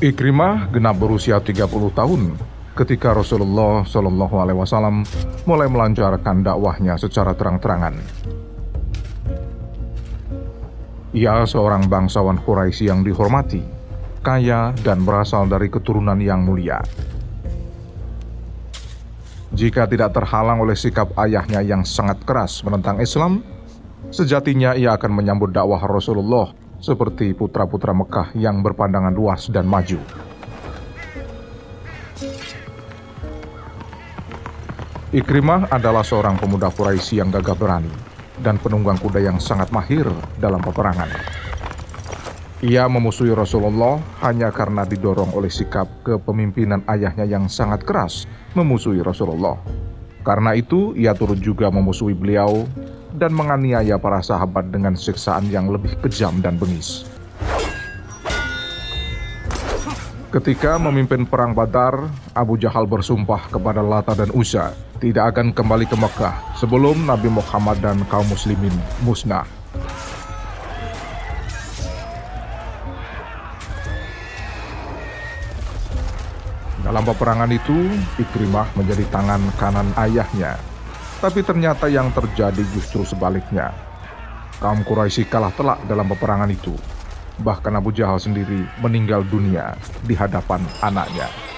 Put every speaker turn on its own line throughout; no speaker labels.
Ikrimah genap berusia 30 tahun ketika Rasulullah Shallallahu Alaihi Wasallam mulai melancarkan dakwahnya secara terang-terangan. Ia seorang bangsawan Quraisy yang dihormati, kaya dan berasal dari keturunan yang mulia. Jika tidak terhalang oleh sikap ayahnya yang sangat keras menentang Islam, sejatinya ia akan menyambut dakwah Rasulullah seperti putra-putra Mekah yang berpandangan luas dan maju. Ikrimah adalah seorang pemuda Quraisy yang gagah berani dan penunggang kuda yang sangat mahir dalam peperangan. Ia memusuhi Rasulullah hanya karena didorong oleh sikap kepemimpinan ayahnya yang sangat keras memusuhi Rasulullah. Karena itu, ia turut juga memusuhi beliau dan menganiaya para sahabat dengan siksaan yang lebih kejam dan bengis. Ketika memimpin perang Badar, Abu Jahal bersumpah kepada Lata dan Usa tidak akan kembali ke Mekah sebelum Nabi Muhammad dan kaum muslimin musnah. Dalam peperangan itu, Ikrimah menjadi tangan kanan ayahnya. Tapi ternyata yang terjadi justru sebaliknya. Kaum Quraisy kalah telak dalam peperangan itu Bahkan Abu Jahal sendiri meninggal dunia di hadapan anaknya.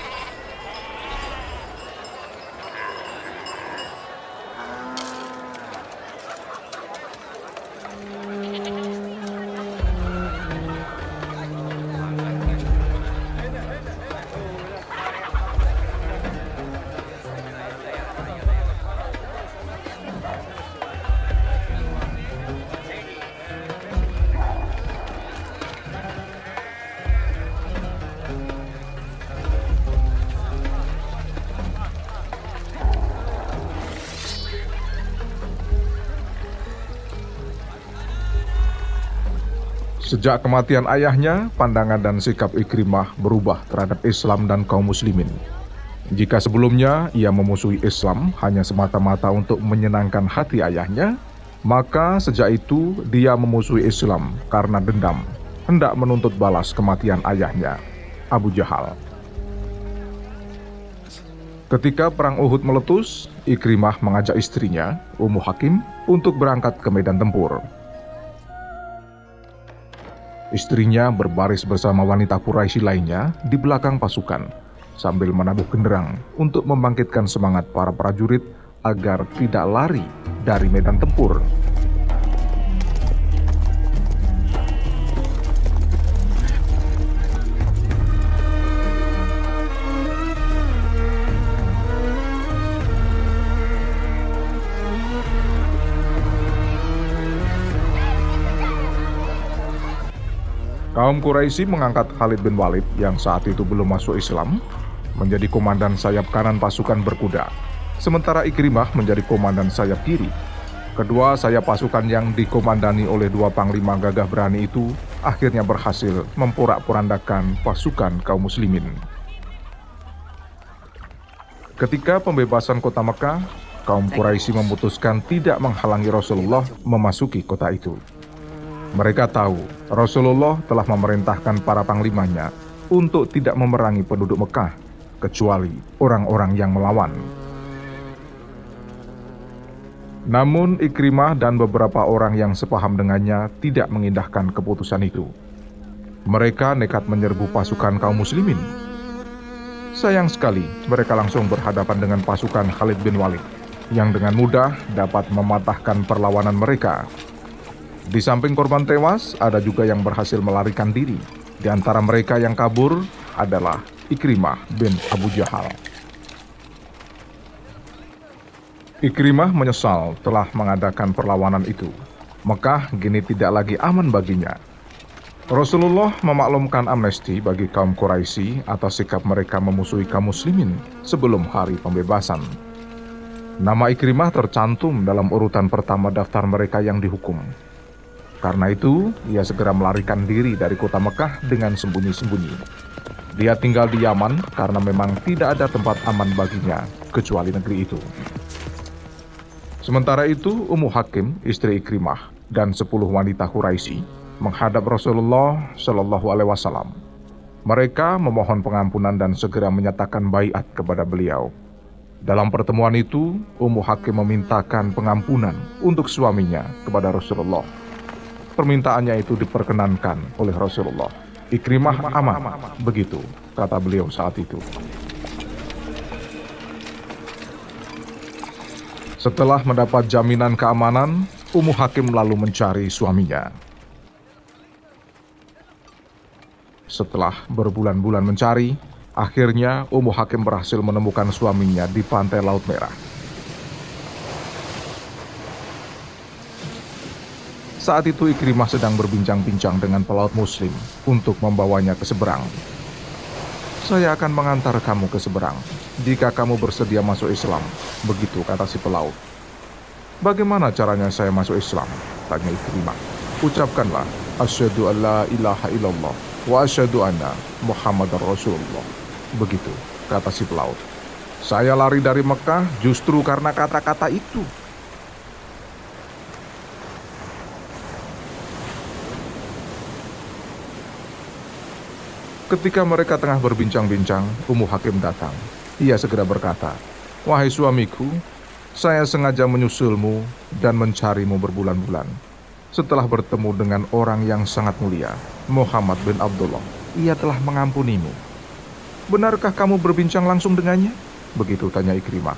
Sejak kematian ayahnya, pandangan dan sikap Ikrimah berubah terhadap Islam dan kaum muslimin. Jika sebelumnya ia memusuhi Islam hanya semata-mata untuk menyenangkan hati ayahnya, maka sejak itu dia memusuhi Islam karena dendam, hendak menuntut balas kematian ayahnya, Abu Jahal. Ketika perang Uhud meletus, Ikrimah mengajak istrinya, Ummu Hakim, untuk berangkat ke medan tempur. Istrinya berbaris bersama wanita Quraisy lainnya di belakang pasukan sambil menabuh genderang untuk membangkitkan semangat para prajurit agar tidak lari dari medan tempur. Kaum Quraisy mengangkat Khalid bin Walid yang saat itu belum masuk Islam menjadi komandan sayap kanan pasukan berkuda, sementara Ikrimah menjadi komandan sayap kiri. Kedua sayap pasukan yang dikomandani oleh dua panglima gagah berani itu akhirnya berhasil memporak-porandakan pasukan kaum muslimin. Ketika pembebasan kota Mekah, kaum Quraisy memutuskan tidak menghalangi Rasulullah memasuki kota itu. Mereka tahu Rasulullah telah memerintahkan para panglimanya untuk tidak memerangi penduduk Mekah, kecuali orang-orang yang melawan. Namun Ikrimah dan beberapa orang yang sepaham dengannya tidak mengindahkan keputusan itu. Mereka nekat menyerbu pasukan kaum muslimin. Sayang sekali, mereka langsung berhadapan dengan pasukan Khalid bin Walid yang dengan mudah dapat mematahkan perlawanan mereka di samping korban tewas, ada juga yang berhasil melarikan diri. Di antara mereka yang kabur adalah Ikrimah bin Abu Jahal. Ikrimah menyesal telah mengadakan perlawanan itu. Mekah kini tidak lagi aman baginya. Rasulullah memaklumkan amnesti bagi kaum Quraisy atas sikap mereka memusuhi kaum muslimin sebelum hari pembebasan. Nama Ikrimah tercantum dalam urutan pertama daftar mereka yang dihukum. Karena itu, ia segera melarikan diri dari kota Mekah dengan sembunyi-sembunyi. Dia tinggal di Yaman karena memang tidak ada tempat aman baginya kecuali negeri itu. Sementara itu, Ummu Hakim, istri Ikrimah, dan sepuluh wanita Quraisy menghadap Rasulullah Shallallahu Alaihi Wasallam. Mereka memohon pengampunan dan segera menyatakan baiat kepada beliau. Dalam pertemuan itu, Ummu Hakim memintakan pengampunan untuk suaminya kepada Rasulullah. Permintaannya itu diperkenankan oleh Rasulullah. Ikrimah aman, begitu kata beliau saat itu. Setelah mendapat jaminan keamanan, Ummu Hakim lalu mencari suaminya. Setelah berbulan-bulan mencari, akhirnya Ummu Hakim berhasil menemukan suaminya di pantai Laut Merah. Saat itu Ikrimah sedang berbincang-bincang dengan pelaut muslim untuk membawanya ke seberang. Saya akan mengantar kamu ke seberang jika kamu bersedia masuk Islam, begitu kata si pelaut. Bagaimana caranya saya masuk Islam? Tanya Ikrimah. Ucapkanlah, Asyadu an la ilaha illallah wa asyadu anna Muhammad Rasulullah. Begitu, kata si pelaut. Saya lari dari Mekah justru karena kata-kata itu. Ketika mereka tengah berbincang-bincang, Ummu Hakim datang. Ia segera berkata, Wahai suamiku, saya sengaja menyusulmu dan mencarimu berbulan-bulan. Setelah bertemu dengan orang yang sangat mulia, Muhammad bin Abdullah, ia telah mengampunimu. Benarkah kamu berbincang langsung dengannya? Begitu tanya Ikrimah.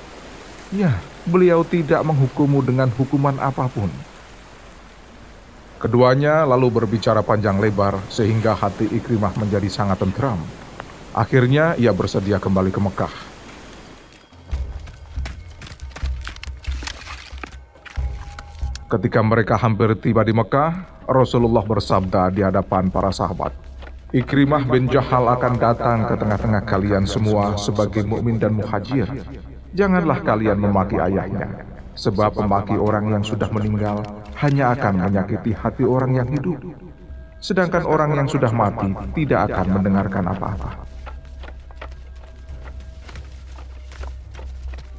Ya, beliau tidak menghukummu dengan hukuman apa pun. Keduanya lalu berbicara panjang lebar sehingga hati Ikrimah menjadi sangat tentram. Akhirnya ia bersedia kembali ke Mekah. Ketika mereka hampir tiba di Mekah, Rasulullah bersabda di hadapan para sahabat, Ikrimah bin Jahal akan datang ke tengah-tengah kalian semua sebagai mukmin dan muhajir. Janganlah kalian memaki ayahnya, sebab memaki orang yang sudah meninggal hanya akan menyakiti hati orang yang hidup. Sedangkan orang yang sudah mati tidak akan mendengarkan apa-apa.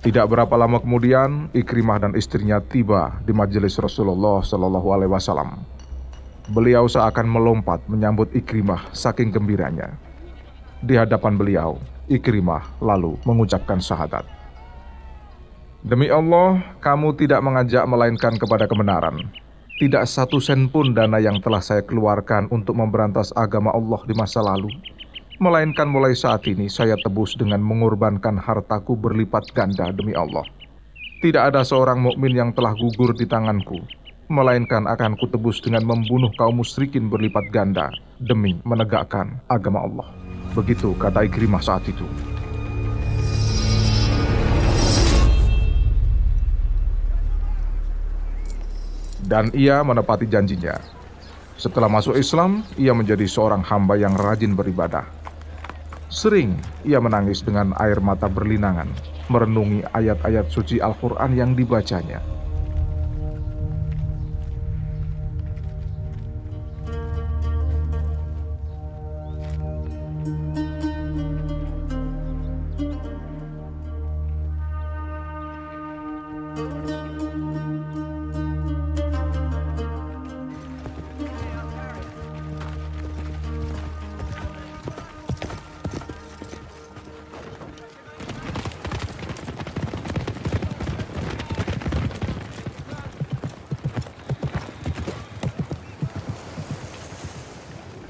Tidak berapa lama kemudian, Ikrimah dan istrinya tiba di majelis Rasulullah Shallallahu Alaihi Wasallam. Beliau seakan melompat menyambut Ikrimah saking gembiranya. Di hadapan beliau, Ikrimah lalu mengucapkan syahadat. Demi Allah, kamu tidak mengajak melainkan kepada kebenaran. Tidak satu sen pun dana yang telah saya keluarkan untuk memberantas agama Allah di masa lalu. Melainkan mulai saat ini saya tebus dengan mengorbankan hartaku berlipat ganda demi Allah. Tidak ada seorang mukmin yang telah gugur di tanganku, melainkan akan kutebus dengan membunuh kaum musyrikin berlipat ganda demi menegakkan agama Allah. Begitu kata Ikrimah saat itu. Dan ia menepati janjinya. Setelah masuk Islam, ia menjadi seorang hamba yang rajin beribadah. Sering ia menangis dengan air mata berlinangan, merenungi ayat-ayat suci Al-Quran yang dibacanya.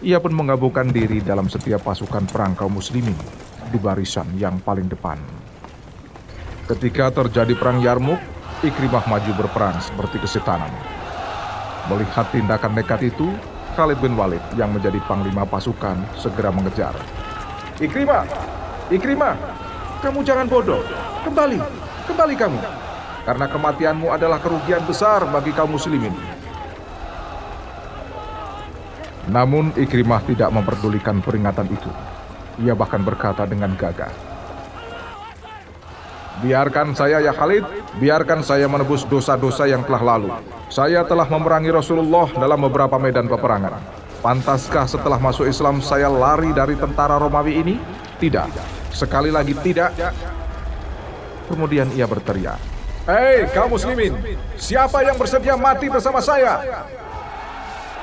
Ia pun menggabungkan diri dalam setiap pasukan perang kaum muslimin di barisan yang paling depan. Ketika terjadi perang Yarmuk, Ikrimah maju berperang seperti kesetanan. Melihat tindakan nekat itu, Khalid bin Walid yang menjadi panglima pasukan segera mengejar. Ikrimah, Ikrimah, kamu jangan bodoh. Kembali, kembali kamu. Karena kematianmu adalah kerugian besar bagi kaum muslimin. Namun Ikrimah tidak memperdulikan peringatan itu. Ia bahkan berkata dengan gagah, Biarkan saya ya Khalid, biarkan saya menebus dosa-dosa yang telah lalu. Saya telah memerangi Rasulullah dalam beberapa medan peperangan. Pantaskah setelah masuk Islam saya lari dari tentara Romawi ini? Tidak. Sekali lagi tidak. Kemudian ia berteriak, Hei kaum muslimin, siapa yang bersedia mati bersama saya?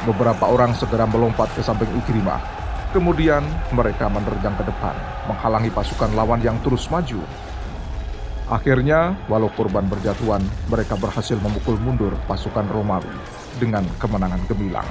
Beberapa orang segera melompat ke samping Ikrimah. Kemudian mereka menerjang ke depan, menghalangi pasukan lawan yang terus maju. Akhirnya, walau korban berjatuhan, mereka berhasil memukul mundur pasukan Romawi dengan kemenangan gemilang.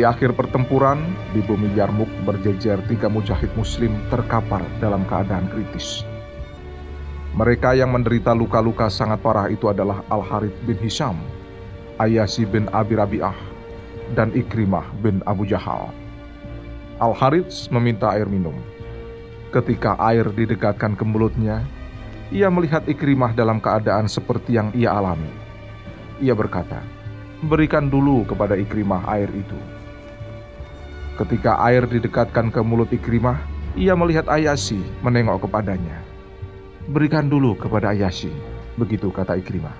Di akhir pertempuran, di bumi Yarmuk berjejer tiga mujahid muslim terkapar dalam keadaan kritis. Mereka yang menderita luka-luka sangat parah itu adalah Al-Harith bin Hisham, Ayasi bin Abi Rabi'ah, dan Ikrimah bin Abu Jahal. Al-Harith meminta air minum. Ketika air didekatkan ke mulutnya, ia melihat Ikrimah dalam keadaan seperti yang ia alami. Ia berkata, "Berikan dulu kepada Ikrimah air itu." Ketika air didekatkan ke mulut Ikrimah, ia melihat Ayasi menengok kepadanya. Berikan dulu kepada Ayasi, begitu kata Ikrimah.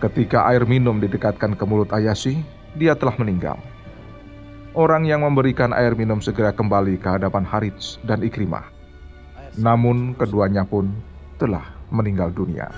Ketika air minum didekatkan ke mulut Ayasi, dia telah meninggal. Orang yang memberikan air minum segera kembali ke hadapan Harits dan Ikrimah. Namun keduanya pun telah meninggal dunia.